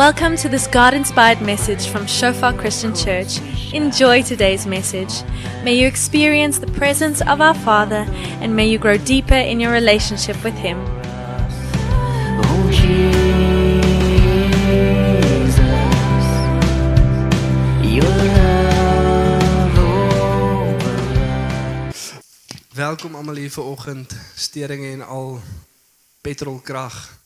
Welcome to this God inspired message from Shofar Christian Church. Enjoy today's message. May you experience the presence of our Father and may you grow deeper in your relationship with Him. Oh Jesus, your love over Welkom almal hier vanoggend. Steringe en al petrolkrag.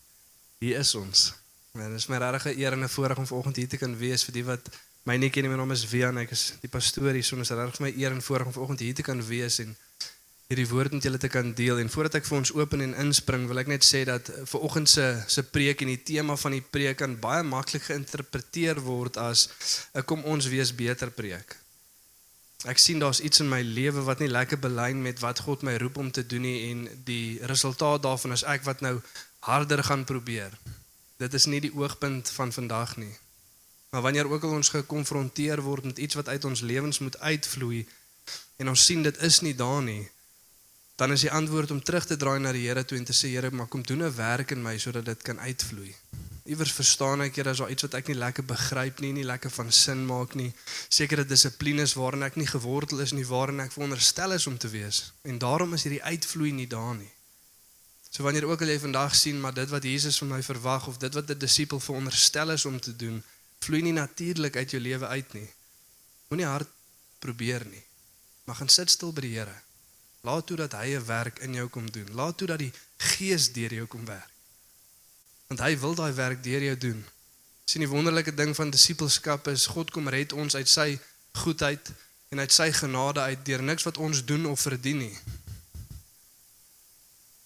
Hier is ons. En dit is my regtig 'n eer en 'n voorreg om vanoggend hier te kan wees vir die wat my nie ken nie. My naam is Wian. Ek is die pastoor hier. So, is regtig my eer en voorreg om vanoggend hier te kan wees en hierdie woord met julle te kan deel. En voordat ek vir ons open en inspring, wil ek net sê dat eh, vanoggend se se preek en die tema van die preek kan baie maklik geïnterpreteer word as 'n kom ons wees beter preek. Ek sien daar's iets in my lewe wat nie lekker belyn met wat God my roep om te doen nie en die resultaat daarvan is ek wat nou harder gaan probeer. Dit is nie die oogpunt van vandag nie. Maar wanneer ook al ons gekonfronteer word met iets wat uit ons lewens moet uitvloei en ons sien dit is nie daar nie, dan is die antwoord om terug te draai na die Here toe en te sê Here, maar kom doen 'n werk in my sodat dit kan uitvloei. Iewers verstaan ek Here, is daar iets wat ek nie lekker begryp nie, nie lekker van sin maak nie. Sekere dissiplines waarin ek nie gewortel is nie, waarin ek veronderstel is om te wees. En daarom is hierdie uitvloei nie daar nie. So wanneer ook al jy vandag sien maar dit wat Jesus van my verwag of dit wat 'n disipel veronderstel is om te doen, vloei nie natuurlik uit jou lewe uit nie. Moenie hard probeer nie. Maar gaan sit stil by die Here. Laat toe dat hy 'n werk in jou kom doen. Laat toe dat die Gees deur jou kom werk. Want hy wil daai werk deur jou doen. Sien die wonderlike ding van disipelskap is God kom red ons uit sy goedheid en uit sy genade uit deur niks wat ons doen of verdien nie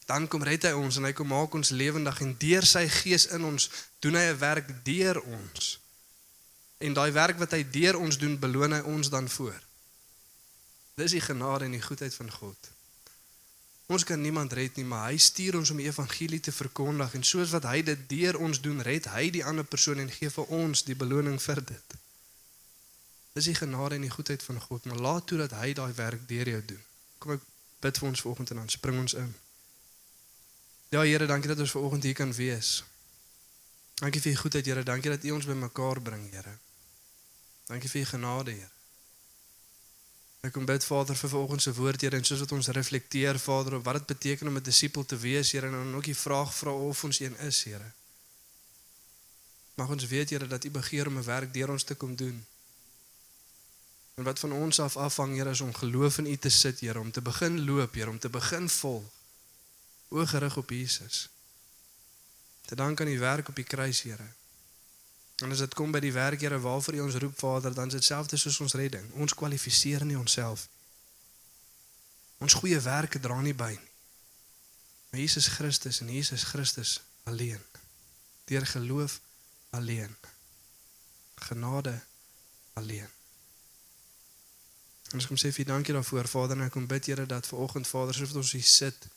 dan kom red hy ons en hy kom maak ons lewendig en deur sy gees in ons doen hy 'n werk deur ons. En daai werk wat hy deur ons doen, beloon hy ons dan voor. Dis die genade en die goedheid van God. Ons kan niemand red nie, maar hy stuur ons om die evangelie te verkondig en soos wat hy dit deur ons doen, red hy die ander persoon en gee vir ons die beloning vir dit. Dis die genade en die goedheid van God, maar laat toe dat hy daai werk deur jou doen. Kom ek bid vir ons vanoggend en dan spring ons in. Ja Here, dankie dat ons ver oggend hier kan wees. Dankie vir u goedheid, Here. Dankie dat u ons bymekaar bring, Here. Dankie vir u genade, Here. Ek kom bid Vader vir vanoggend se woord, Here, en soos wat ons reflekteer, Vader, op wat dit beteken om 'n disipel te wees, Here, en dan ook die vraag vra of ons een is, Here. Mag ons weet, Here, dat u begeer om 'n werk deur ons te kom doen. En wat van ons af afhang, Here, is om geloof in u te sit, Here, om te begin loop, Here, om te begin volg oog gerig op Jesus. Te dank aan die werk op die kruis, Here. En as dit kom by die werk, Here, waarvoor U ons roep, Vader, dan is dit selfs soos ons redding. Ons kwalifiseer nie onsself. Ons goeie werke dra nie by nie. Maar Jesus Christus en Jesus Christus alleen. Deur geloof alleen. Genade alleen. En ons kom sê vir dankie daarvoor, Vader, en ek kom bid, Here, dat ver oggend, Vader, soos ons hier sit,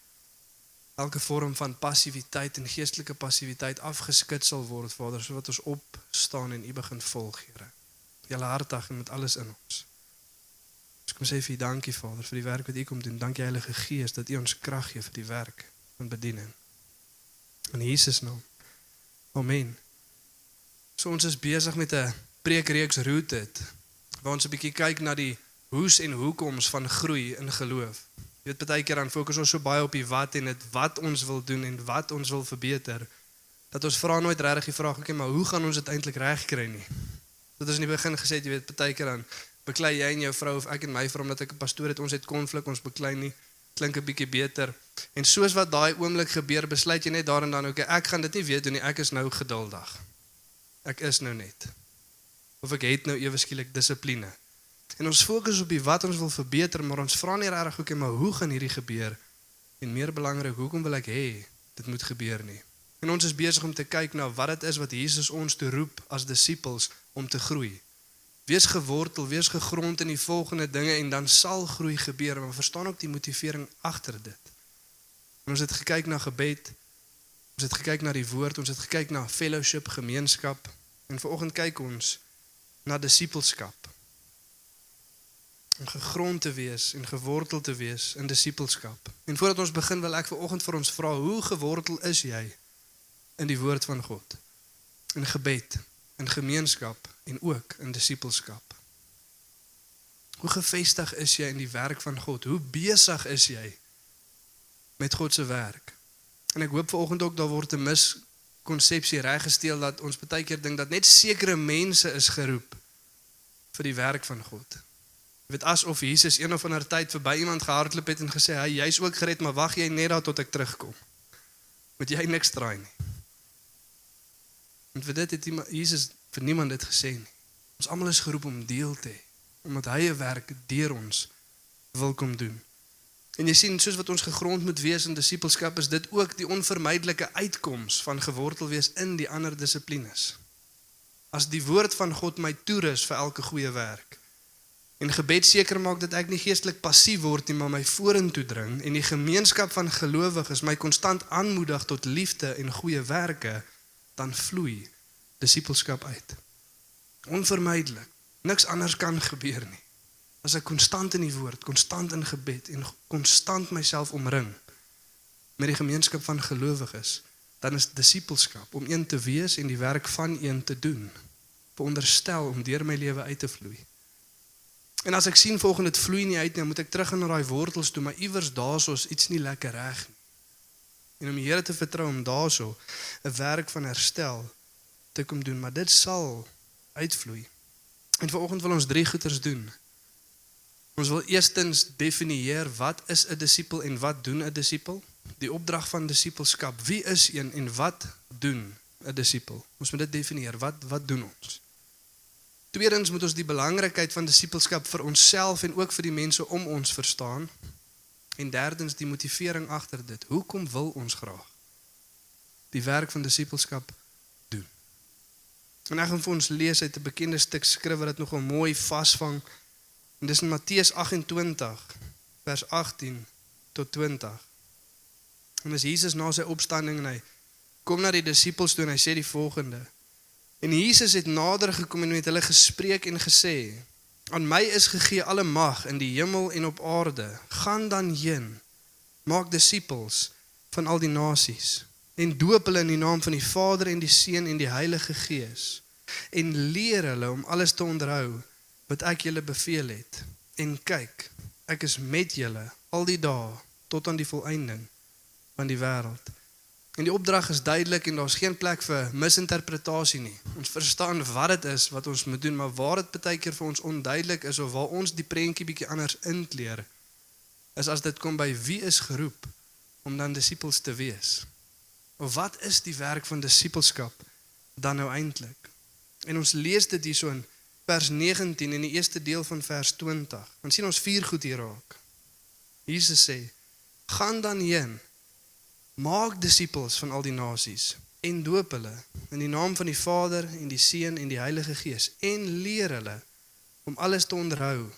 elke vorm van passiwiteit en geestelike passiwiteit afgeskit sal word Vader sodat ons opstaan en U begin volg Here. Julle hartig en met alles in ons. Ons kom sê vir U dankie Vader vir die werk wat U kom doen. Dankie Heilige Gees dat U ons krag gee vir die werk van bediening. In Jesus naam. Amen. So ons is besig met 'n preekreeks Rooted waar ons 'n bietjie kyk na die hoes en hoekoms van groei in geloof. Jy weet baie keer dan fokus ons so baie op die wat en dit wat ons wil doen en wat ons wil verbeter dat ons vra nooit regtig die vraag okay maar hoe gaan ons dit eintlik regkry nie. Dit is in die begin gesê jy weet baie keer dan beklei jy en jou vrou of ek en my vrou omdat ek 'n pastoor het ons het konflik ons beklei nie klink 'n bietjie beter en soos wat daai oomblik gebeur besluit jy net daar en dan okay ek gaan dit nie weet doen nie ek is nou geduldig. Ek is nou net. Of ek het nou ewe skielik dissipline. En ons fokus op die wat ons wil verbeter, maar ons vra nie regtig hoe, maar hoe gaan hierdie gebeur? En meer belangrik, hoekom wil ek hê dit moet gebeur nie? En ons is besig om te kyk na wat dit is wat Jesus ons toe roep as disippels om te groei. Wees gewortel, wees gegrond in die volgende dinge en dan sal groei gebeur, maar verstaan ook die motivering agter dit. En ons het gekyk na gebed. Ons het gekyk na die woord, ons het gekyk na fellowship, gemeenskap en vanoggend kyk ons na disippelskap om gegrond te wees en gewortel te wees in disippelskap. En voordat ons begin wil ek vir oggend vir ons vra, hoe gewortel is jy in die woord van God? In gebed, in gemeenskap en ook in disippelskap. Hoe gefestig is jy in die werk van God? Hoe besig is jy met God se werk? En ek hoop vanoggend ook daar word 'n miskonsepsie reggesteel dat ons baie keer dink dat net sekere mense is geroep vir die werk van God. Weet asof Jesus een of ander tyd verby iemand gehardloop het en gesê, "Hy, jy's ook gered, maar wag jy net daar tot ek terugkom." Moet jy niks draai nie. En vir dit het iemand, Jesus vir niemand dit gesê nie. Ons almal is geroep om deel te hê omdat hy 'n werk deur ons wil kom doen. En jy sien soos wat ons gegrond moet wees in disippelskap is dit ook die onvermydelike uitkoms van gewortel wees in die ander dissiplines. As die woord van God my toerus vir elke goeie werk. En gebed seker maak dat ek nie geestelik passief word nie, maar my vorentoe dring en die gemeenskap van gelowiges my konstant aanmoedig tot liefde en goeie werke, dan vloei disippelskap uit. Onvermydelik. Niks anders kan gebeur nie. As ek konstant in die woord, konstant in gebed en konstant myself omring met die gemeenskap van gelowiges, dan is disippelskap om een te wees en die werk van een te doen. Veronderstel om deur my lewe uit te vloei. En as ek sien volgens dit vloei nie uit nie, moet ek terug na daai wortels toe, maar iewers daarsoos iets nie lekker reg nie. En om die Here te vertrou om daarso 'n werk van herstel te kom doen, maar dit sal uitvloei. En vanoggend wil ons drie goeters doen. Ons wil eerstens definieer wat is 'n disipel en wat doen 'n disipel? Die opdrag van disipelskap. Wie is een en wat doen 'n disipel? Ons moet dit definieer. Wat wat doen ons? Tweedens moet ons die belangrikheid van disipelskap vir onsself en ook vir die mense om ons verstaan. En derdens die motivering agter dit. Hoekom wil ons graag die werk van disipelskap doen? En ek gaan vir ons lees uit 'n bekende stuk skrif wat dit nogal mooi vasvang. En dis in Matteus 28 vers 18 tot 20. En as Jesus na sy opstanding en hy kom na die disippels toe en hy sê die volgende. En Jesus het nader gekom en met hulle gespreek en gesê: "Aan my is gegee alle mag in die hemel en op aarde. Gaan dan heen, maak disippels van al die nasies en doop hulle in die naam van die Vader en die Seun en die Heilige Gees en leer hulle om alles te onderhou wat ek julle beveel het. En kyk, ek is met julle al die dae tot aan die volëinding van die wêreld. En die opdrag is duidelik en daar's geen plek vir misinterpretasie nie. Ons verstaan wat dit is wat ons moet doen, maar waar dit baie keer vir ons onduidelik is of waar ons die prentjie bietjie anders inkleer, is as dit kom by wie is geroep om dan disippels te wees. Of wat is die werk van disippelskap dan nou eintlik? En ons lees dit hierso in vers 19 en die eerste deel van vers 20. Ons sien ons vier goed hier raak. Jesus sê: "Gaan dan heen, maak disippels van al die nasies en doop hulle in die naam van die Vader en die Seun en die Heilige Gees en leer hulle om alles te onderhou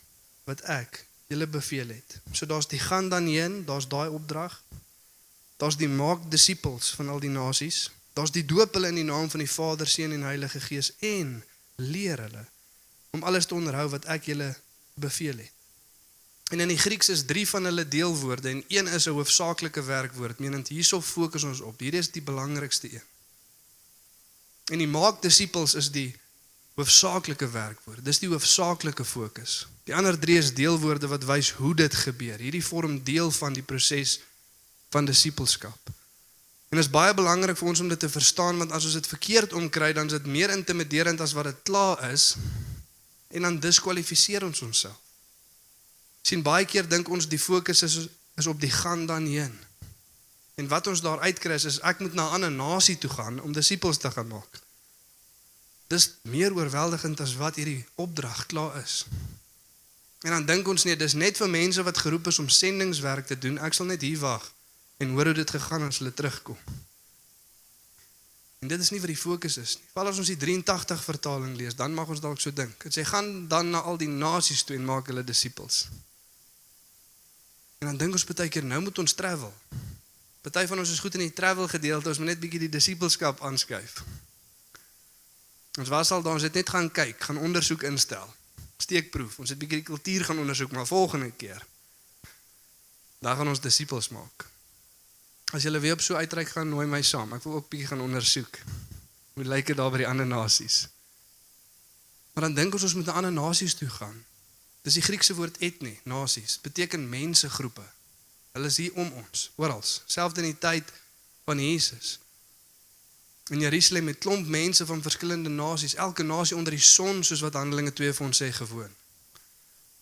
wat ek julle beveel het." So daar's die gaan dan heen, daar's daai opdrag. Daar's die maak disippels van al die nasies. Daar's die doop hulle in die naam van die Vader, Seun en Heilige Gees en leer hulle om alles te onderhou wat ek julle beveel het. En in die Grieks is drie van hulle deelwoorde en een is 'n hoofsaaklike werkwoord, menend hierso fokus ons op. Hierdie is die belangrikste een. En die maak disippels is die hoofsaaklike werkwoord. Dis die hoofsaaklike fokus. Die ander drie is deelwoorde wat wys hoe dit gebeur. Hierdie vorm deel van die proses van disippelskap. En dit is baie belangrik vir ons om dit te verstaan want as ons dit verkeerd omkry dan is dit meer intimiderend as wat dit klaar is en dan diskwalifiseer ons onsself. Sien baie keer dink ons die fokus is is op die gaan dan heen. En wat ons daar uitkry is, ek moet na 'n ander nasie toe gaan om disippels te gaan maak. Dis meer oorweldigend as wat hierdie opdrag klaar is. En dan dink ons nee, dis net vir mense wat geroep is om sendingswerk te doen. Ek sal net hier wag en hoor hoe dit gegaan as hulle terugkom. En dit is nie wat die fokus is nie. Val as ons die 83 vertaling lees, dan mag ons dalk so dink. Dit sê gaan dan na al die nasies toe en maak hulle disippels. En dan dink ons baie keer nou moet ons travel. Party van ons is goed in die travel gedeelte, ons moet net bietjie die disippelskap aanskuif. Ons was al daar, ons het net gaan kyk, gaan ondersoek instel. Steekproef. Ons het bietjie die kultuur gaan ondersoek, maar volgende keer dan gaan ons disippels maak. As julle weer op so uitreik gaan nooi my saam. Ek wil ook bietjie gaan ondersoek. Hoe lyk dit daar by die ander nasies? Maar dan dink ons ons moet na ander nasies toe gaan. Dis die Griekse woord ethne, nasies, beteken mensegroepe. Hulle is hier om ons, oral, selfs in die tyd van Jesus. In Jerusalem met klomp mense van verskillende nasies, elke nasie onder die son soos wat Handelinge 2 vir ons sê gewoon.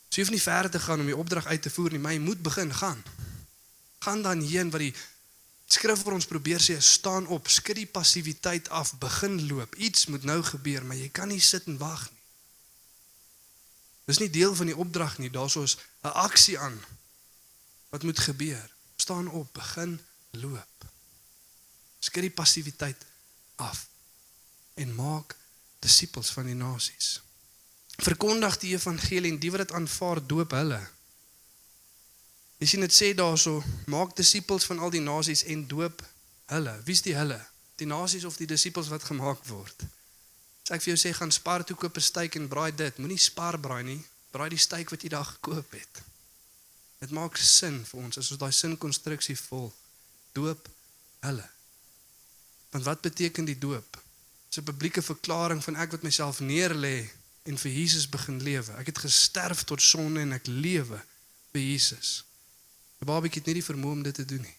So jy hoef nie ver te gaan om die opdrag uit te voer nie, maar jy moet begin gaan. Gaan dan heen wat die skrif vir ons probeer sê, staan op, skud die passiwiteit af, begin loop. Iets moet nou gebeur, maar jy kan nie sit en wag nie. Dis nie deel van die opdrag nie, daar's ons 'n aksie aan. Wat moet gebeur? Staan op, begin loop. Skud die passiwiteit af en maak disippels van die nasies. Verkondig die evangelie en die wat dit aanvaar doop hulle. Jy sien dit sê daarso, maak disippels van al die nasies en doop hulle. Wie's die hulle? Die nasies of die disippels wat gemaak word? Ek vir jou sê gaan spar toe koop 'n steak en braai dit, moenie spar braai nie, braai die steak wat jy daar gekoop het. Dit maak sin vir ons as ons daai sinkonstruksie volg. Doop hulle. Want wat beteken die doop? Dis 'n publieke verklaring van ek wat myself neerlê en vir Jesus begin lewe. Ek het gesterf tot sonde en ek lewe vir Jesus. 'n Babatjie het nie die vermoë om dit te doen nie.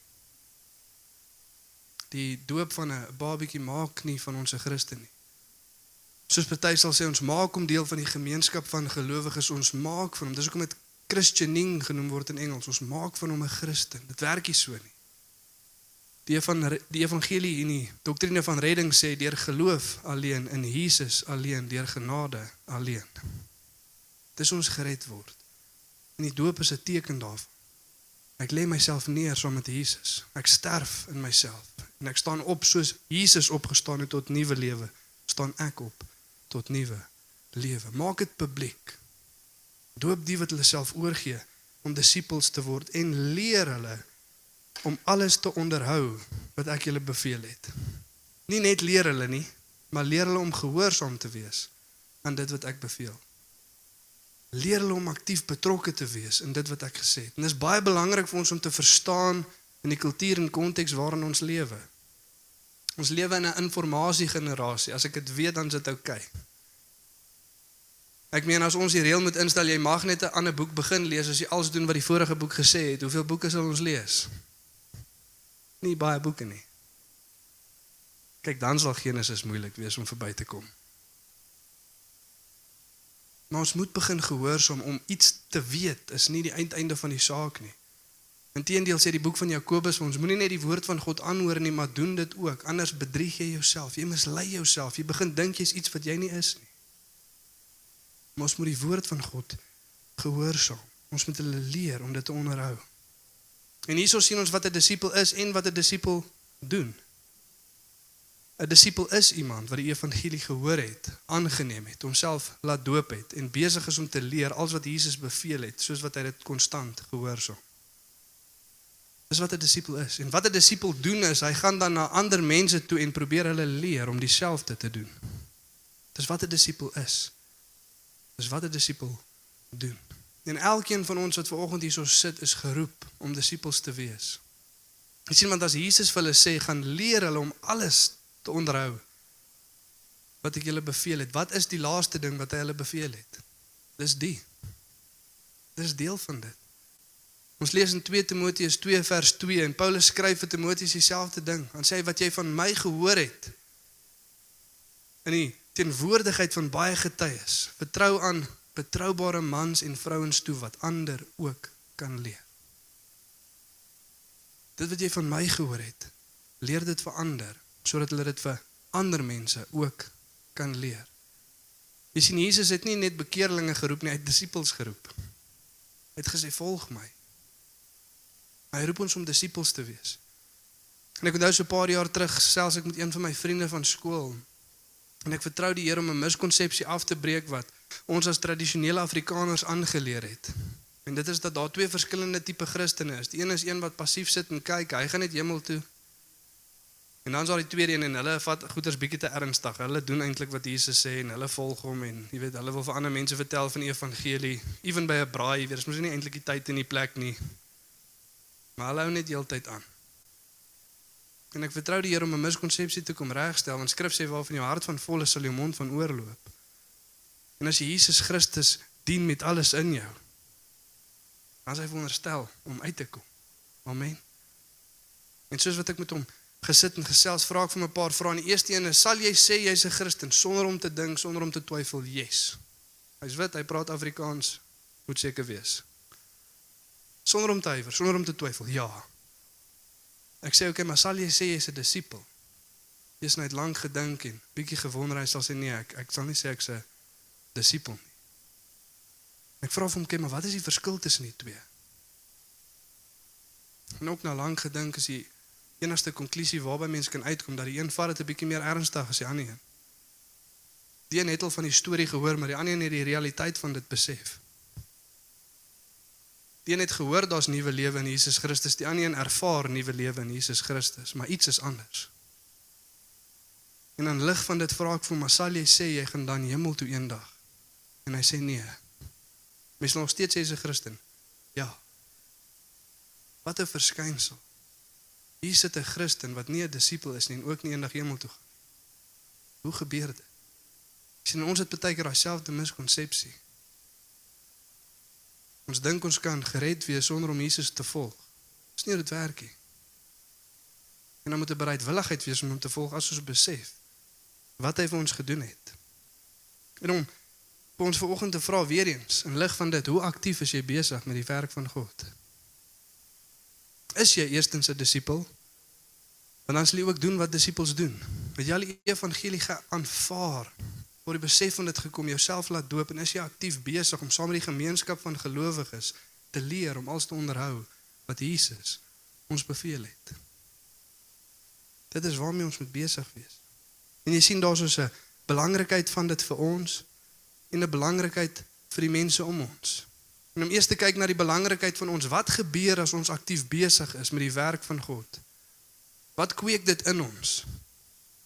Die doop van 'n babatjie maak nie van ons 'n Christen nie. Soos party sal sê ons maak hom deel van die gemeenskap van gelowiges, ons maak van hom. Dis hoekom dit Christianing genoem word in Engels. Ons maak van hom 'n Christen. Dit werk nie so nie. Die van die evangelie en die doktrine van redding sê deur geloof alleen in Jesus alleen, deur genade alleen. Dis ons gered word. En die doop is 'n teken daarvan. Ek lê myself neer saam met Jesus. Ek sterf in myself en ek staan op soos Jesus opgestaan het tot nuwe lewe. Staan ek op tot nuwe lewe. Maak dit publiek. Doop die wat hulle self oorgee om disippels te word en leer hulle om alles te onderhou wat ek julle beveel het. Nie net leer hulle nie, maar leer hulle om gehoorsaam te wees aan dit wat ek beveel. Leer hulle om aktief betrokke te wees in dit wat ek gesê het. En dis baie belangrik vir ons om te verstaan in die kultuur en konteks waarin ons lewe. Ons lewe in 'n informasiegenerasie. As ek dit weet, dan is dit oukei. Okay. Ek meen as ons die reël moet instel, jy mag net 'n ander boek begin lees as jy alles doen wat die vorige boek gesê het. Hoeveel boeke sal ons lees? Nie baie boeke nie. Kyk, dan sal Genesis moeilik wees om verby te kom. Maar ons moet begin gehoorsaam om iets te weet is nie die uiteinde van die saak nie. Inteendeel sê die boek van Jakobus ons moenie net die woord van God aanhoor nie, maar doen dit ook. Anders bedrieg jy jouself. Jy mislei jouself. Jy begin dink jy's iets wat jy nie is nie. Maar ons moet die woord van God gehoorsaam. Ons moet hulle leer om dit te onderhou. En hierso sien ons wat 'n disipel is en wat 'n disipel doen. 'n Disipel is iemand wat die evangelie gehoor het, aangeneem het, homself laat doop het en besig is om te leer alles wat Jesus beveel het, soos wat hy dit konstant gehoorsaam. Dis wat 'n disipel is. En wat 'n disipel doen is, hy gaan dan na ander mense toe en probeer hulle leer om dieselfde te doen. Dis wat 'n disipel is. Dis wat 'n disipel doen. En elkeen van ons wat ver oggend hierso sit is geroep om disippels te wees. Jy sien want as Jesus vir hulle sê gaan leer hulle om alles te onderhou wat ek julle beveel het. Wat is die laaste ding wat hy hulle beveel het? Dis die. Dis deel van dit. Ons lees in 2 Timoteus 2 vers 2 en Paulus skryf vir Timoteus dieselfde ding. Hy sê wat jy van my gehoor het in die teenwoordigheid van baie getuies. Vertrou aan betroubare mans en vrouens toe wat ander ook kan leer. Dit wat jy van my gehoor het, leer dit vir ander sodat hulle dit vir ander mense ook kan leer. Jy sien Jesus het nie net bekeerlinge geroep nie, hy het disippels geroep. Hy het gesê volg my. Hy roep ons om disippels te wees. En ek onthou so 'n paar jaar terug selfs ek met een van my vriende van skool En ek vertrou die Here om 'n miskonsepsie af te breek wat ons as tradisionele Afrikaners aangeleer het. En dit is dat daar twee verskillende tipe Christene is. Die een is een wat passief sit en kyk, hy gaan net hemel toe. En dan is daar die tweede een en hulle vat goeders bietjie te ernstig. Hulle doen eintlik wat Jesus sê en hulle volg hom en jy weet, hulle wil vir ander mense vertel van die evangelie, ewen by 'n braai, weer is mos nie eintlik die tyd en die plek nie. Maar hulle hou net heeltyd aan. En ek vertrou die Here om 'n miskonsepsie te kom regstel want skrif sê waarvan jou hart van vol is sal jou mond van oorloop. En as jy Jesus Christus dien met alles in jou, dan is hy veronderstel om uit te kom. Amen. En soos wat ek met hom gesit en gesels, vra ek vir 'n paar vrae. Die eerste een is: "Sal jy sê jy's 'n Christen sonder om te dink, sonder om te twyfel?" Yes. Hy's wit, hy praat Afrikaans, moet seker wees. Sonder om te huiwer, sonder om te twyfel. Ja. Ek sê, "Oké, okay, maar sal jy sê jy's 'n disipel?" Jy's net lank gedink en bietjie gewonder, hy sal sê nee, ek ek sal nie sê ek's 'n disipel nie. Ek vra hom, "Oké, maar wat is die verskil tussen die twee?" En ook na lank gedink is die enigste konklusie waarby mense kan uitkom dat die een vat dit 'n bietjie meer ernstig as die ander een. Die een het al van die storie gehoor, maar die ander een het die realiteit van dit besef. Die een het gehoor daar's nuwe lewe in Jesus Christus, die ander een ervaar nuwe lewe in Jesus Christus, maar iets is anders. En aan lig van dit vra ek vir hom, "Maar sal jy sê jy gaan dan hemel toe eendag?" En hy sê nee. Mens nog steeds sê jy's 'n Christen. Ja. Wat 'n verskynsel. Hier sit 'n Christen wat nie 'n disipel is nie en ook nie eendag hemel toe gaan. Hoe gebeur dit? Sien ons het baie keer daai selfde miskonsepsie. Ons dink ons kan gered wees sonder om Jesus te volg. Dis nie hoe dit werk nie. En dan moet 'n bereidwilligheid wees om hom te volg as ons besef wat hy vir ons gedoen het. En om ons vanoggend te vra weer eens in lig van dit, hoe aktief is jy besig met die werk van God? Is jy eerstens 'n disipel? Want dan sal jy ook doen wat disippels doen. Het jy al die evangelie geaanvaar? Word die besef van dit gekom, jouself laat doop en is jy aktief besig om saam met die gemeenskap van gelowiges te leer om alles te onderhou wat Jesus ons beveel het. Dit is waarmee ons moet besig wees. En jy sien daar's so 'n belangrikheid van dit vir ons en 'n belangrikheid vir die mense om ons. En om eers te kyk na die belangrikheid van ons, wat gebeur as ons aktief besig is met die werk van God? Wat kweek dit in ons?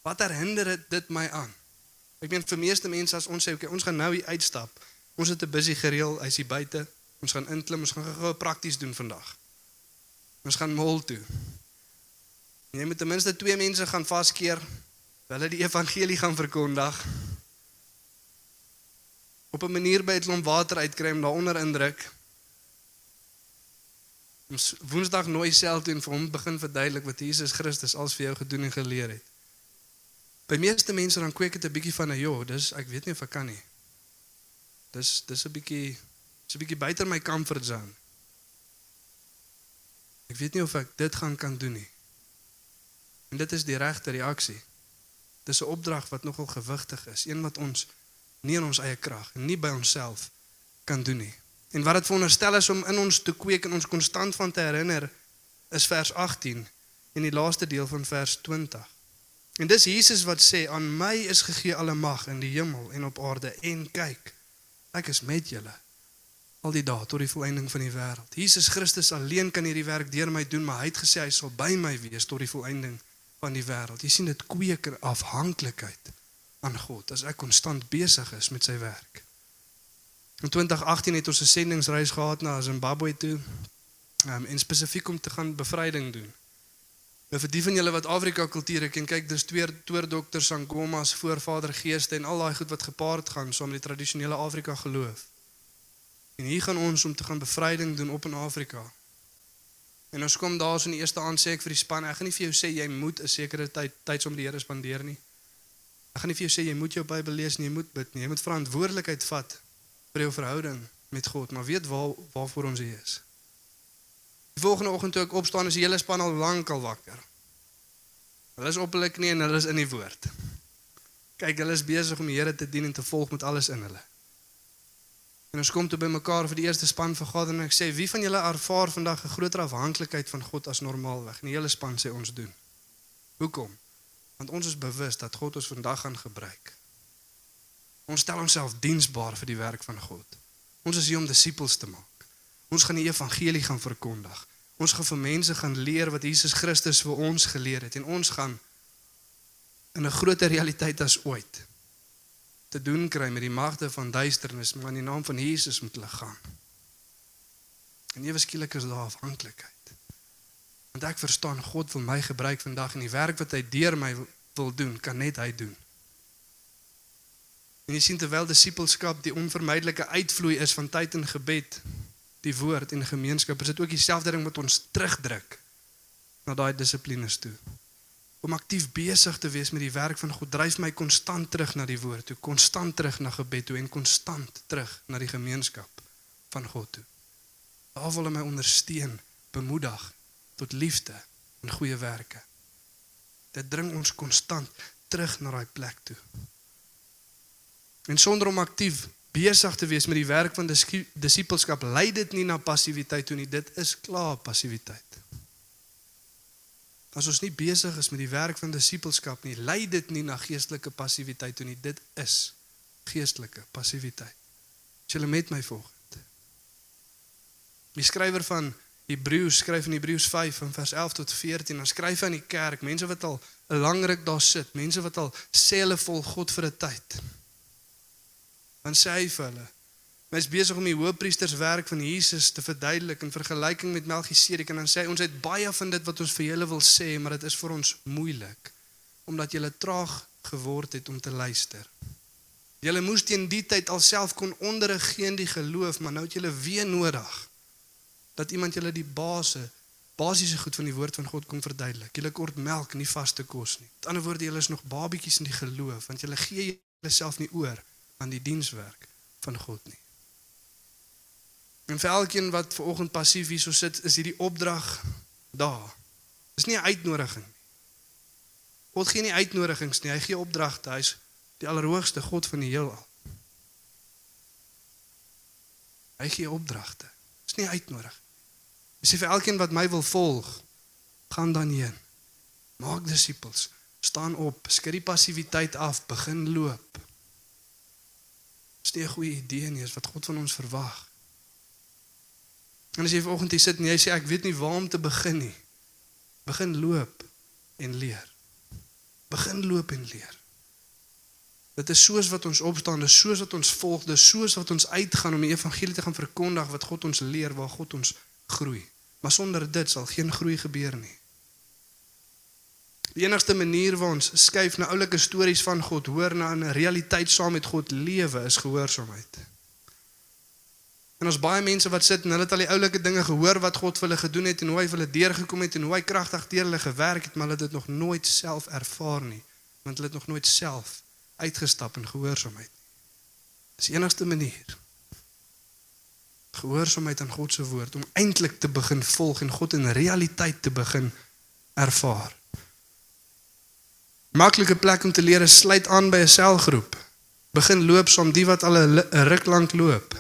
Wat herinner dit my aan? Ek meen vir meeste mense as ons sê okay, ons gaan nou hier uitstap. Ons het 'n busy gereël, hy's hier buite. Ons gaan inklim, ons gaan gou-gou prakties doen vandag. Ons gaan mall toe. En jy moet ten minste twee mense gaan vaskeer. Hulle die evangelie gaan verkondig op 'n manier by 'n klomp water uitkry om daaronder indruk. Ons Woensdag nooi self toe en vir hom begin verduidelik wat Jesus Christus als vir jou gedoen en geleer het. By meeste mense dan kweek dit 'n bietjie van 'n ja, dis ek weet nie of ek kan nie. Dis dis 'n bietjie dis 'n bietjie buite my comfort zone. Ek weet nie of ek dit gaan kan doen nie. En dit is die regte reaksie. Dis 'n opdrag wat nogal gewigtig is, een wat ons nie in ons eie krag en nie by onsself kan doen nie. En wat dit veronderstel is om in ons te kweek en ons konstant van te herinner is vers 18 en die laaste deel van vers 20. En dis Jesus wat sê aan my is gegee alle mag in die hemel en op aarde en kyk ek is met julle al die dae tot die volëinding van die wêreld. Jesus Christus alleen kan hierdie werk deur my doen, maar hy het gesê hy sal by my wees tot die volëinding van die wêreld. Jy sien dit kweek afhanklikheid aan God as ek konstant besig is met sy werk. In 2018 het ons 'n sendingsreis gehad na Zimbabwe toe. Um, en spesifiek om te gaan bevryding doen. Nou vir die van julle wat Afrika kulture ken, kyk dis twee toordokter Sangomas voorvader geeste en al daai goed wat gepaard gaan saam met die tradisionele Afrika geloof. En hier gaan ons om te gaan bevryding doen op in Afrika. En ons kom daar so in die eerste aand sê ek vir die span, ek gaan nie vir jou sê jy moet 'n sekere tyd tyd saam met die Here spandeer nie. Ek gaan nie vir jou sê jy moet jou Bybel lees nie, jy moet bid nie. Jy moet verantwoordelikheid vat vir jou verhouding met God, maar weet waar waarvoor ons hier is. Die volgende oggend toe ek opstaan, is die hele span al lank al wakker. Hulle is op hulle knieë en hulle is in die woord. Kyk, hulle is besig om die Here te dien en te volg met alles in hulle. En ons kom toe by mekaar vir die eerste span vergadering en ek sê, "Wie van julle ervaar vandag 'n groter afhanklikheid van God as normaalweg?" En die hele span sê ons doen. Hoekom? Want ons is bewus dat God ons vandag gaan gebruik. Ons stel onsself diensbaar vir die werk van God. Ons is hier om disippels te maak. Ons gaan die evangelie gaan verkondig. Ons gaan vir mense gaan leer wat Jesus Christus vir ons geleer het en ons gaan in 'n groter realiteit as ooit te doen kry met die magte van duisternis, maar in die naam van Jesus moet hulle gaan. En ewe skielik is daar afhanklikheid. Want ek verstaan God wil my gebruik vandag en die werk wat hy deur my wil doen, kan net hy doen. En jy sien terwyl disippelskap die onvermydelike uitvloei is van tyd en gebed, die woord en gemeenskap, is dit ook dieselfde ding wat ons terugdruk na daai dissiplines toe. Om aktief besig te wees met die werk van God dryf my konstant terug na die woord toe, konstant terug na gebed toe en konstant terug na die gemeenskap van God toe. Daar wil hy my ondersteun, bemoedig tot liefde en goeie werke. Dit dring ons konstant terug na daai plek toe. En sonder om aktief besig te wees met die werk van disippelskap lei dit nie na passiwiteit toe nie, dit is klaar passiwiteit. As ons nie besig is met die werk van disippelskap nie, lei dit nie na geestelike passiwiteit toe nie, dit is geestelike passiwiteit. As jy met my volg. Die skrywer van Hebreërs skryf in Hebreërs 5 van vers 11 tot 14, dan skryf hy aan die kerk, mense wat al 'n lang ruk daar sit, mense wat al sê hulle volg God vir 'n tyd. Dan sê hy vir hulle, hy's besig om die hoëpriesterswerk van Jesus te verduidelik in vergelyking met Melchisedek en dan sê hy ons het baie van dit wat ons vir julle wil sê, maar dit is vir ons moeilik omdat julle traag geword het om te luister. Julle moes teen die tyd alself kon onderrig gee in die geloof, maar nou het julle weer nodig dat iemand julle die base basiese goed van die woord van God kom verduidelik. Julle kort melk, nie vaste kos nie. Met ander woorde, julle is nog babietjies in die geloof want julle gee julleself nie oor aan die dienswerk van God nie. En vir elkeen wat ver oggend passief hierso sit, is hierdie opdrag daar. Dis nie 'n uitnodiging nie. God gee nie uitnodigings nie, hy gee opdragte. Hy's die allerhoogste God van die heelal. Hy gee opdragte. Dis nie uitnodiging Hy sê vir elkeen wat my wil volg, gaan dan heen. Maak disippels. Staan op, skud die passiwiteit af, begin loop. Dis nie 'n goeie idee nie, is wat God van ons verwag. En as jy vanoggend hier sit en jy sê ek weet nie waar om te begin nie. Begin loop en leer. Begin loop en leer. Dit is soos wat ons opstaan, dis soos wat ons volg, dis soos wat ons uitgaan om die evangelie te gaan verkondig wat God ons leer, waar God ons groei. Maar sonder dit sal geen groei gebeur nie. Die enigste manier waar ons skuif na oulike stories van God hoor na 'n realiteit saam met God lewe is gehoorsaamheid. En ons baie mense wat sit en hulle het al die oulike dinge gehoor wat God vir hulle gedoen het en hoe hy vir hulle deurgekom het en hoe hy kragtig deur hulle gewerk het, maar hulle het dit nog nooit self ervaar nie, want hulle het nog nooit self uitgestap in gehoorsaamheid nie. Dis die enigste manier gehoorsaamheid aan God se woord om eintlik te begin volg en God in realiteit te begin ervaar. Maklike plek om te leer is sluit aan by 'n selgroep. Begin loop saam die wat al 'n ruk lank loop.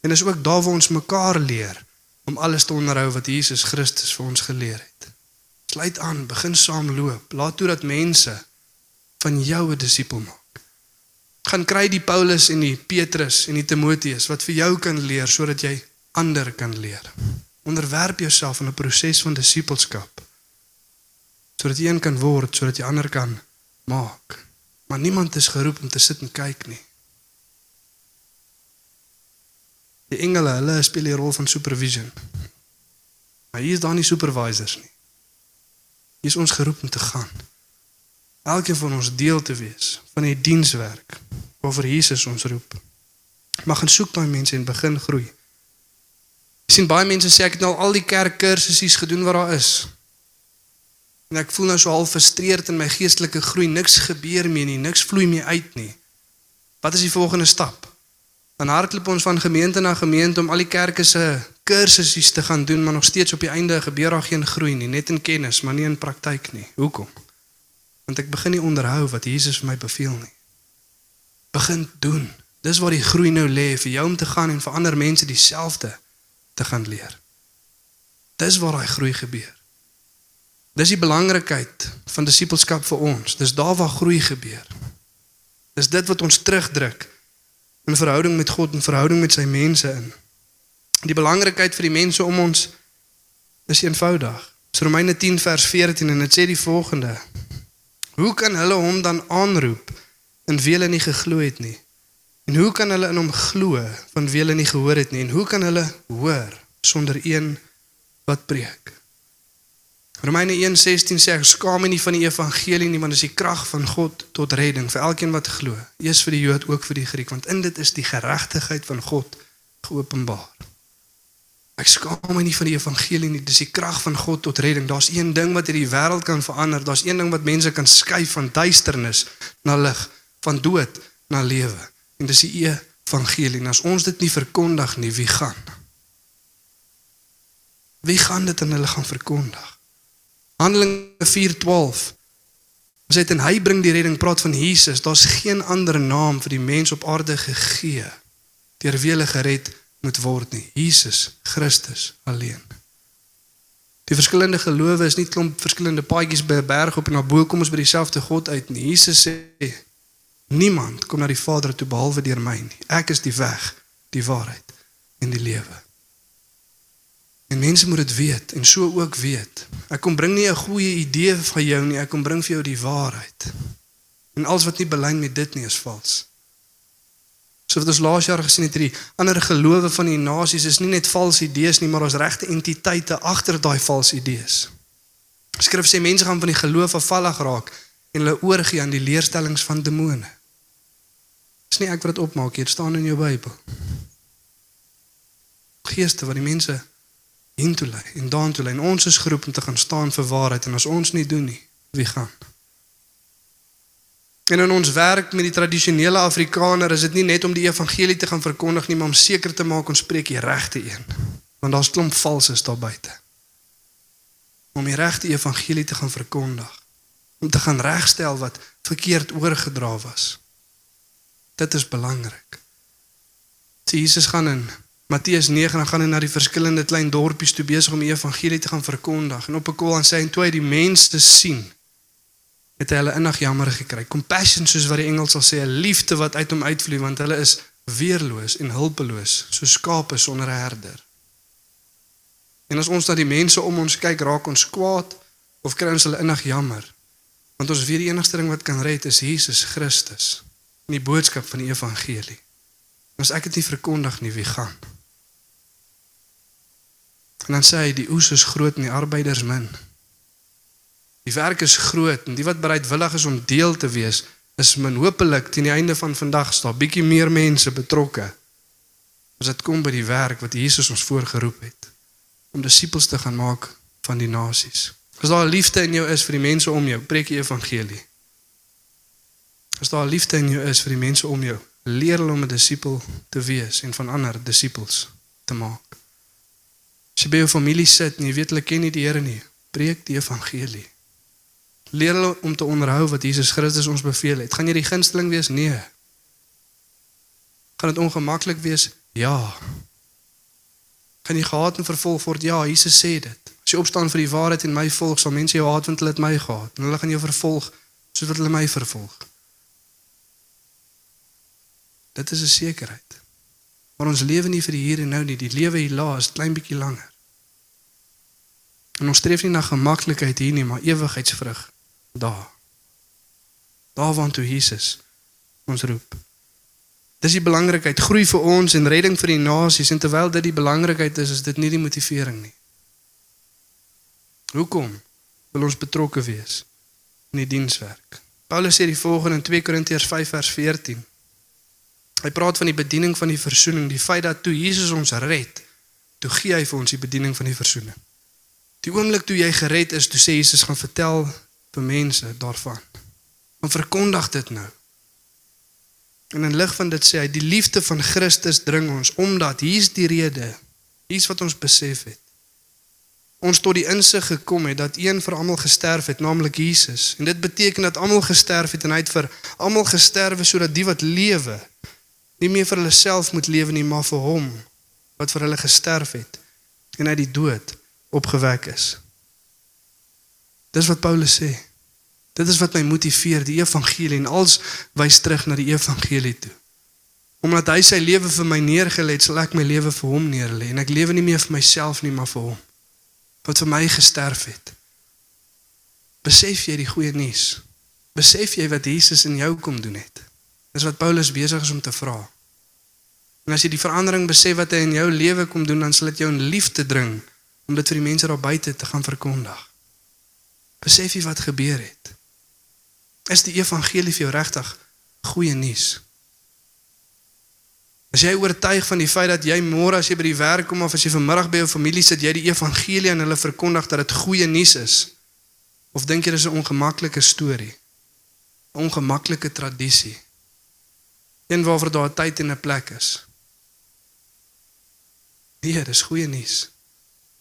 En is ook daar waar ons mekaar leer om alles te onderhou wat Jesus Christus vir ons geleer het. Sluit aan, begin saam loop. Laat toe dat mense van jou 'n disipel maak gaan kry die Paulus en die Petrus en die Timoteus wat vir jou kan leer sodat jy ander kan leer. Onderwerp jouself aan 'n proses van disippelskap sodat jy een kan word, sodat jy ander kan maak. Maar niemand is geroep om te sit en kyk nie. Die engele, hulle speel die rol van supervision. Maar hier is daar nie supervisors nie. Hier is ons geroep om te gaan elkeen van ons deel te wees van die dienswerk waarvoor Jesus ons roep. Mag gaan soek daai mense en begin groei. Ek sien baie mense sê ek het nou al die kerkkursusse gedoen wat daar is. En ek voel nou so half frustreerd in my geestelike groei, niks gebeur meer nie, niks vloei meer uit nie. Wat is die volgende stap? Dan hardloop ons van gemeente na gemeente om al die kerke se kursusse te gaan doen, maar nog steeds op die einde gebeur daar geen groei nie, net in kennis, maar nie in praktyk nie. Hoekom? want ek begin nie onderhou wat Jesus vir my beveel nie. Begin doen. Dis waar die groei nou lê vir jou om te gaan en vir ander mense dieselfde te gaan leer. Dis waar daai groei gebeur. Dis die belangrikheid van disippelskap vir ons. Dis daar waar groei gebeur. Dis dit wat ons terugdruk in verhouding met God en verhouding met sy mense in. Die belangrikheid vir die mense om ons is eenvoudig. Dis Romeine 10 vers 14 en dit sê die volgende: Hoe kan hulle hom dan aanroep en wie hulle nie geglo het nie? En hoe kan hulle in hom glo van wie hulle nie gehoor het nie? En hoe kan hulle hoor sonder een wat preek? Romeine 1:16 sê ek skaam nie van die evangelie nie want dit is die krag van God tot redding vir elkeen wat glo. Eers vir die Jood ook vir die Griek want in dit is die geregtigheid van God geopenbaar. Ek skaam my nie van die evangelie nie. Dis die krag van God tot redding. Daar's een ding wat hierdie wêreld kan verander. Daar's een ding wat mense kan skuif van duisternis na lig, van dood na lewe. En dis die evangelie. En as ons dit nie verkondig nie, wie gaan? Wie gaan dit aan hulle gaan verkondig? Handelinge 4:12. Ons het en hy bring die redding, praat van Jesus. Daar's geen ander naam vir die mens op aarde gegee deur wie hulle gered moet word nie. Jesus Christus alleen. Die verskillende gelowe is nie klomp verskillende paadjies by 'n berg op en na bo kom ons by dieselfde God uit nie. Jesus sê niemand kom na die Vader toe behalwe deur my nie. Ek is die weg, die waarheid en die lewe. En mense moet dit weet en so ook weet. Ek kom bring nie 'n goeie idee van jou nie, ek kom bring vir jou die waarheid. En alles wat nie belyn met dit nie is vals. So wat ons laas jaar gesien het hierdie ander gelowe van die nasies is nie net valse idees nie, maar ons regte entiteite agter daai valse idees. Skrif sê mense gaan van die geloof afvallig raak en hulle oorgie aan die leerstellings van demone. Dis nie ek wat dit opmaak hier, staan in jou Bybel. Geeste wat die mense hiertoe lei en daartoe lei. En ons is geroep om te gaan staan vir waarheid en as ons nie doen nie, wie gaan? En in ons werk met die tradisionele Afrikaner is dit nie net om die evangelie te gaan verkondig nie, maar om seker te maak ons spreek die regte een. Want daar's klomp valses daar buite. Om die regte evangelie te gaan verkondig, om te gaan regstel wat verkeerd oorgedra was. Dit is belangrik. Jesus gaan in Matteus 9 dan gaan hy na die verskillende klein dorpies toe besig om die evangelie te gaan verkondig en op 'n kol aan sy en toe hy die mense sien het hy hulle innig jammer gekry. Compassion soos wat die Engels sal sê, 'n liefde wat uit hom uitvloei want hulle is weerloos en hulpeloos, so skape sonder 'n herder. En as ons na die mense om ons kyk, raak ons kwaad of kry ons hulle innig jammer. Want ons weet die enigste ding wat kan red is Jesus Christus en die boodskap van die evangelie. As ek dit nie verkondig nie, wie gaan? En dan sê hy die oes is groot en die arbeiders min. Die werk is groot en die wat bereidwillig is om deel te wees is min. Hoopelik teen die einde van vandag daar bietjie meer mense betrokke. As dit kom by die werk wat Jesus ons voorgeroep het om disippels te gaan maak van die nasies. As daar liefde in jou is vir die mense om jou, preek die evangelie. As daar liefde in jou is vir die mense om jou, leer hulle om 'n disipel te wees en van ander disippels te maak. As jy by jou familie sit en jy weet hulle ken nie die Here nie, preek die evangelie. Leer hulle om te onderhou wat Jesus Christus ons beveel het. Gaan jy die gunsteling wees? Nee. Gaan dit ongemaklik wees? Ja. Gaan jy gehaat en vervolg word? Ja, Jesus sê dit. As jy opstaan vir die waarheid en my volg, sal mense jou haat want hulle het my gehaat en hulle gaan jou vervolg soos wat hulle my vervolg. Dit is 'n sekerheid. Maar ons lewe nie vir die hier en nou nie, die lewe hier laas klein bietjie langer. En ons streef nie na gemaklikheid hier nie, maar ewigheidsvrug daar. Daar waar toe Jesus ons roep. Dis die belangrikheid, groei vir ons en redding vir die nasies en terwyl dit die belangrikheid is, is dit nie die motivering nie. Hoekom wil ons betrokke wees in die dienswerk? Paulus sê die volgende in 2 Korintiërs 5 vers 14. Hy praat van die bediening van die verzoening, die feit dat toe Jesus ons red, toe gee hy vir ons die bediening van die verzoening. Die oomblik toe jy gered is, toe sê Jesus gaan vertel vir mense daarvan. Om verkondig dit nou. En in lig van dit sê hy die liefde van Christus dring ons omdat hier's die rede, hier's wat ons besef het. Ons tot die insig gekom het dat een vir almal gesterf het, naamlik Jesus. En dit beteken dat almal gesterf het en hy het vir almal gesterwe sodat die wat lewe nie meer vir hulle self moet lewe nie, maar vir hom wat vir hulle gesterf het en uit die dood opgewek is. Dis wat Paulus sê. Dit is wat my motiveer, die evangelie en als wys terug na die evangelie toe. Omdat hy sy lewe vir my neergelê het, sal ek my lewe vir hom neerlê en ek lewe nie meer vir myself nie, maar vir hom wat vir my gesterf het. Besef jy die goeie nuus? Besef jy wat Jesus in jou kom doen het? Dis wat Paulus besig is om te vra. En as jy die verandering besef wat hy in jou lewe kom doen, dan sal dit jou in liefde dring om dit vir die mense daar buite te gaan verkondig. Besef jy wat gebeur het? Is die evangelie vir jou regtig goeie nuus? As jy oortuig van die feit dat jy môre as jy by die werk kom of as jy vanmiddag by jou familie sit, jy die evangelie aan hulle verkondig dat dit goeie nuus is? Of dink jy dis 'n ongemaklike storie? 'n Ongemaklike tradisie? Een waarvoor daar 'n tyd en 'n plek is. Nee, dis goeie nuus.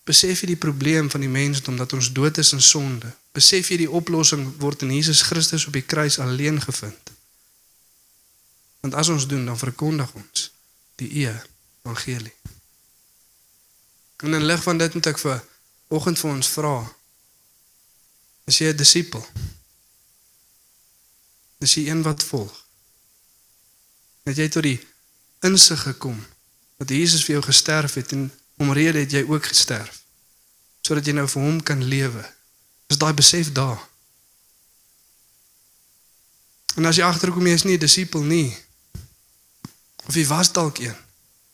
Besef jy die probleem van die mensdom dat ons dood is in sonde? Besef jy die oplossing word in Jesus Christus op die kruis alleen gevind? Want as ons doen, dan verkondig ons die evangelie. En in lig van dit moet ek vir oggend vir ons vra. Is jy 'n disipel? Is jy een wat volg? Het jy tot die insig gekom dat Jesus vir jou gesterf het en omrede het jy ook gesterf sodat jy nou vir hom kan lewe? Is daai besef daar? En as jy agterkom jy is nie 'n disipel nie, Of jy was dalk een.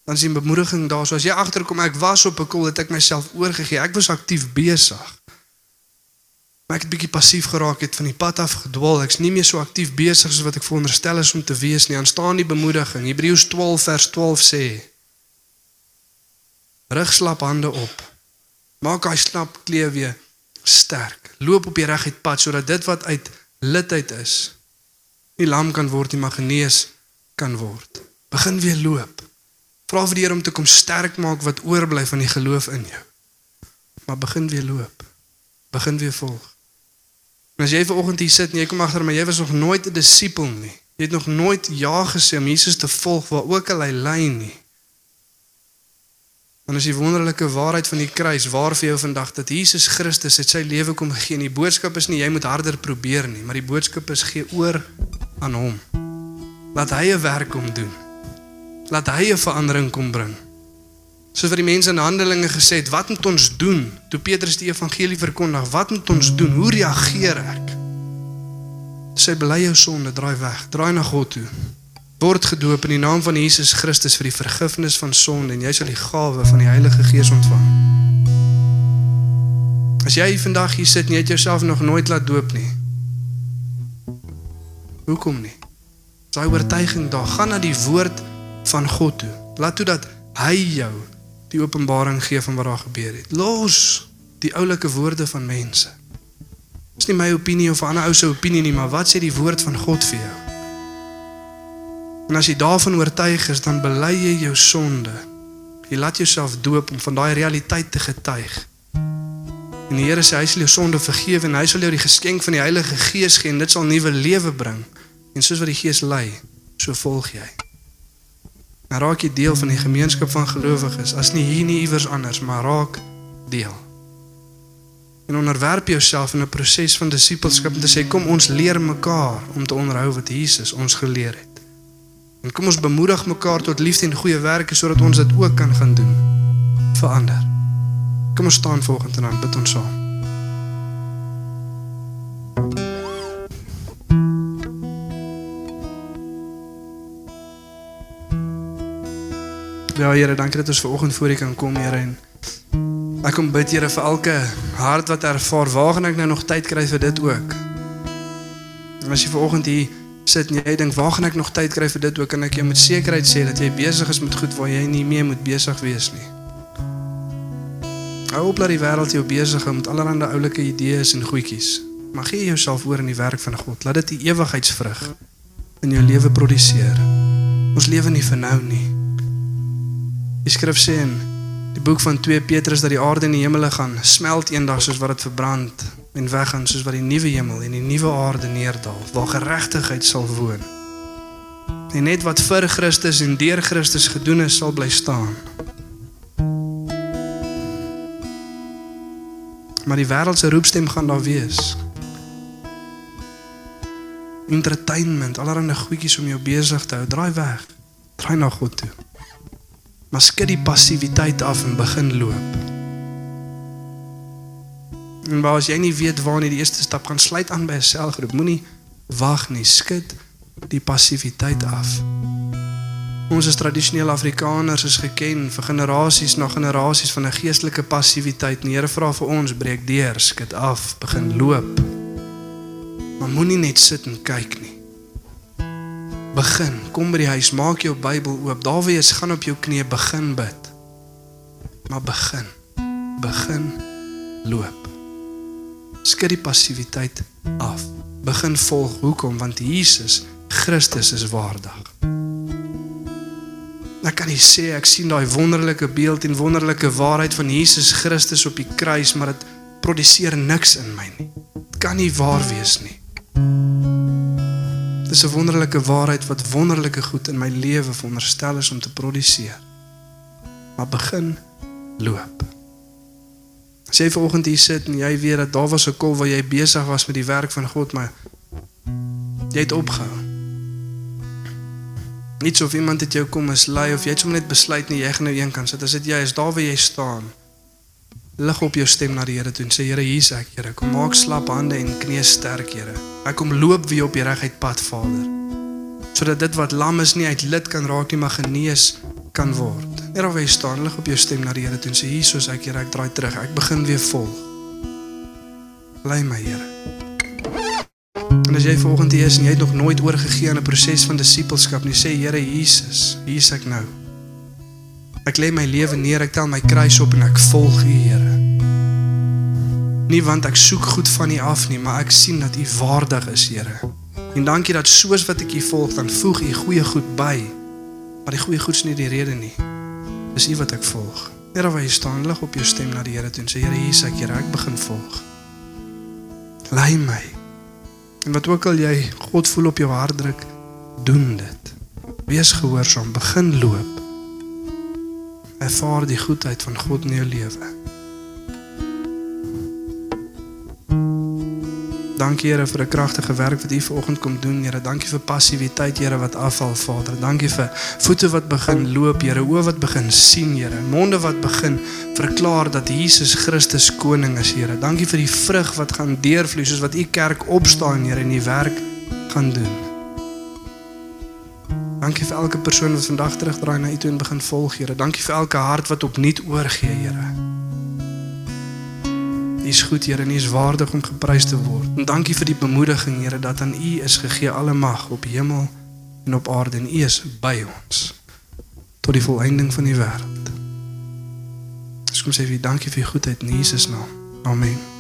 Dan is die bemoediging daar. So as jy agterkom ek was op 'n kol het ek myself oorgegee. Ek was aktief besig. Maar ek het bietjie passief geraak het van die pad af gedwaal. Ek's nie meer so aktief besig soos wat ek veronderstel is om te wees nie. Aanstaan die bemoediging. Hebreërs 12 vers 12 sê: Rig slap hande op. Maak hy slap kleë weer sterk. Loop op die reguit pad sodat dit wat uit litheid is nie lam kan word nie, maar genees kan word. Begin weer loop. Vra vir die Here om te kom sterk maak wat oorbly van die geloof in jou. Maar begin weer loop. Begin weer volg. En as jy vanoggend hier sit en jy kom agter maar jy was nog nooit 'n disipel nie. Jy het nog nooit ja gesê om Jesus te volg waar ook al hy lei nie. Dan is die wonderlike waarheid van die kruis waar vir jou vandag dat Jesus Christus het sy lewe kom gee. Die boodskap is nie jy moet harder probeer nie, maar die boodskap is gee oor aan hom. Laat hy 'n werk kom doen laat hy 'n verandering kom bring. Soos wat die mense in Handelinge gesê het, wat moet ons doen? Toe Petrus die evangelie verkondig, wat moet ons doen? Hoe reageer ek? Sy bely jou sonde, draai weg, draai na God toe. Word gedoop in die naam van Jesus Christus vir die vergifnis van sonde en jy sal die gawe van die Heilige Gees ontvang. As jy vandag hier sit en jy het jouself nog nooit laat doop nie. Hoekom nie? Daai oortuiging daar, gaan na die woord van God toe. Laat toe dat hy jou die openbaring gee van wat daar gebeur het. Los die oulike woorde van mense. Dis nie my opinie of 'n ander ou se opinie nie, maar wat sê die woord van God vir jou? En as jy daarvan oortuig is, dan bely jy jou sonde. Jy laat jouself doop om van daai realiteit te getuig. En die Here sê hy sal jou sonde vergewe en hy sal jou die geskenk van die Heilige Gees gee en dit sal nuwe lewe bring. En soos wat die Gees lei, so volg jy. Maar raak jy deel van die gemeenskap van gelowiges, as nie hier nie iewers anders, maar raak deel. En onderwerp jouself in 'n proses van disippelskap om te sê kom ons leer mekaar om te onderhou wat Jesus ons geleer het. En kom ons bemoedig mekaar tot liefde en goeie werke sodat ons dit ook kan gaan doen. Verander. Kom ons staan volgende en dan bid ons saam. Ja Here, dankie dat ons ver oggend voor U kan kom, Here. En ek kom bid Here vir elke hart wat ervaar waar gaan ek nou nog tyd kry vir dit ook. En as jy ver oggend hier sit en jy dink waar gaan ek nog tyd kry vir dit ook, kan ek jou met sekerheid sê dat jy besig is met goed waar jy nie meer moet besig wees nie. Hou op dat die wêreld jou besig hou met allerlei oulike idees en goedjies. Maar gee jouself oor in die werk van God. Laat dit die ewigheidsvrug in jou lewe produseer. Ons lewe nie vir nou nie. Die skrif sê in die boek van 2 Petrus dat die aarde en die hemele gaan smelt eendag soos wat dit verbrand en weggaan soos wat die nuwe hemel en die nuwe aarde neerdal waar geregtigheid sal woon. En net wat vir Christus en deur Christus gedoen is sal bly staan. Maar die wêreld se roepstem gaan daar wees. Entertainment, allerlei goedjies om jou besig te hou, draai weg. Draai na God toe. Maar skud die passiwiteit af en begin loop. En waar as jy nie weet waar nie die eerste stap gaan sluit aan by 'n selgroep, moenie wag nie, skud die passiwiteit af. Ons as tradisionele Afrikaners is geken vir generasies na generasies van 'n geestelike passiwiteit. Die Here vra vir ons breek deur, skud af, begin loop. Maar moenie net sit en kyk nie. Begin, kom by die huis, maak jou Bybel oop. Daar waar jy is, gaan op jou knieë begin bid. Maar begin. Begin loop. Skud die passiwiteit af. Begin volg. Hoekom? Want Jesus Christus is waardig. Ek kan nie sê ek sien daai wonderlike beeld en wonderlike waarheid van Jesus Christus op die kruis, maar dit produseer niks in my nie. Dit kan nie waar wees nie. Dis 'n wonderlike waarheid wat wonderlike goed in my lewe veronderstel is om te produseer. Maar begin loop. As jy vanoggend hier sit en jy weet dat daar was 'n kol waar jy besig was met die werk van God, maar jy het opgehou. Nie so of iemand dit jou kom is lei of jy het sommer net besluit nie jy gaan nou een kant sit. As dit jy is daar waar jy staan, lig op jou stem na die Here toe en sê Here, hier's ek, Here. Kom maak slap hande en knieë sterk, Here. Ek kom loop weer op die reguit pad, Vader. Sodat dit wat lam is nie uit lid kan raak nie, maar genees kan word. Net waar jy staan, lig op jou stem na die Here toe en sê hier soos ek hier ek draai terug. Ek begin weer volg. Lei my Here. En as jy volgende is en jy het nog nooit oorgegee aan 'n proses van disippelskap nie, sê Here Jesus, hier's ek nou. Ek lê my lewe neer, ek tel my kruis op en ek volg U, Here. Nie want ek soek goed van U af nie, maar ek sien dat U waardig is, Here. En dankie dat soos wat ek U volg, dan voeg U goeie goed by. Maar die goeie goeds nie die rede nie. Dis U wat ek volg. Here waar jy staan, lig op jou stem na die Here toe en sê Here, hier is ek, Here, ek begin volg. Lei my. En wat ook al jy God voel op jou hart druk, doen dit. Wees gehoorsaam, begin loop. Ervaar die goedheid van God in jou lewe. Dankie Here vir 'n kragtige werk wat U vanoggend kom doen, Here. Dankie vir passiwiteit, Here, wat afval, Vader. Dankie vir voete wat begin loop, Here, oë wat begin sien, Here, monde wat begin verklaar dat Jesus Christus koning is, Here. Dankie vir die vrug wat gaan deurvloei soos wat U kerk opstaan, Here, en die werk gaan doen. Dankie vir elke persoon wat vandag terugdraai na U toe en begin volg, Here. Dankie vir elke hart wat opnuut oorgee, Here. U is goed, Here, en U is waardig om geprys te word. En dankie vir die bemoediging, Here, dat aan U is gegee alle mag op hemel en op aarde en U is by ons tot die volëinding van die wêreld. Ons kom sê vir dankie vir U goedheid in Jesus naam. Amen.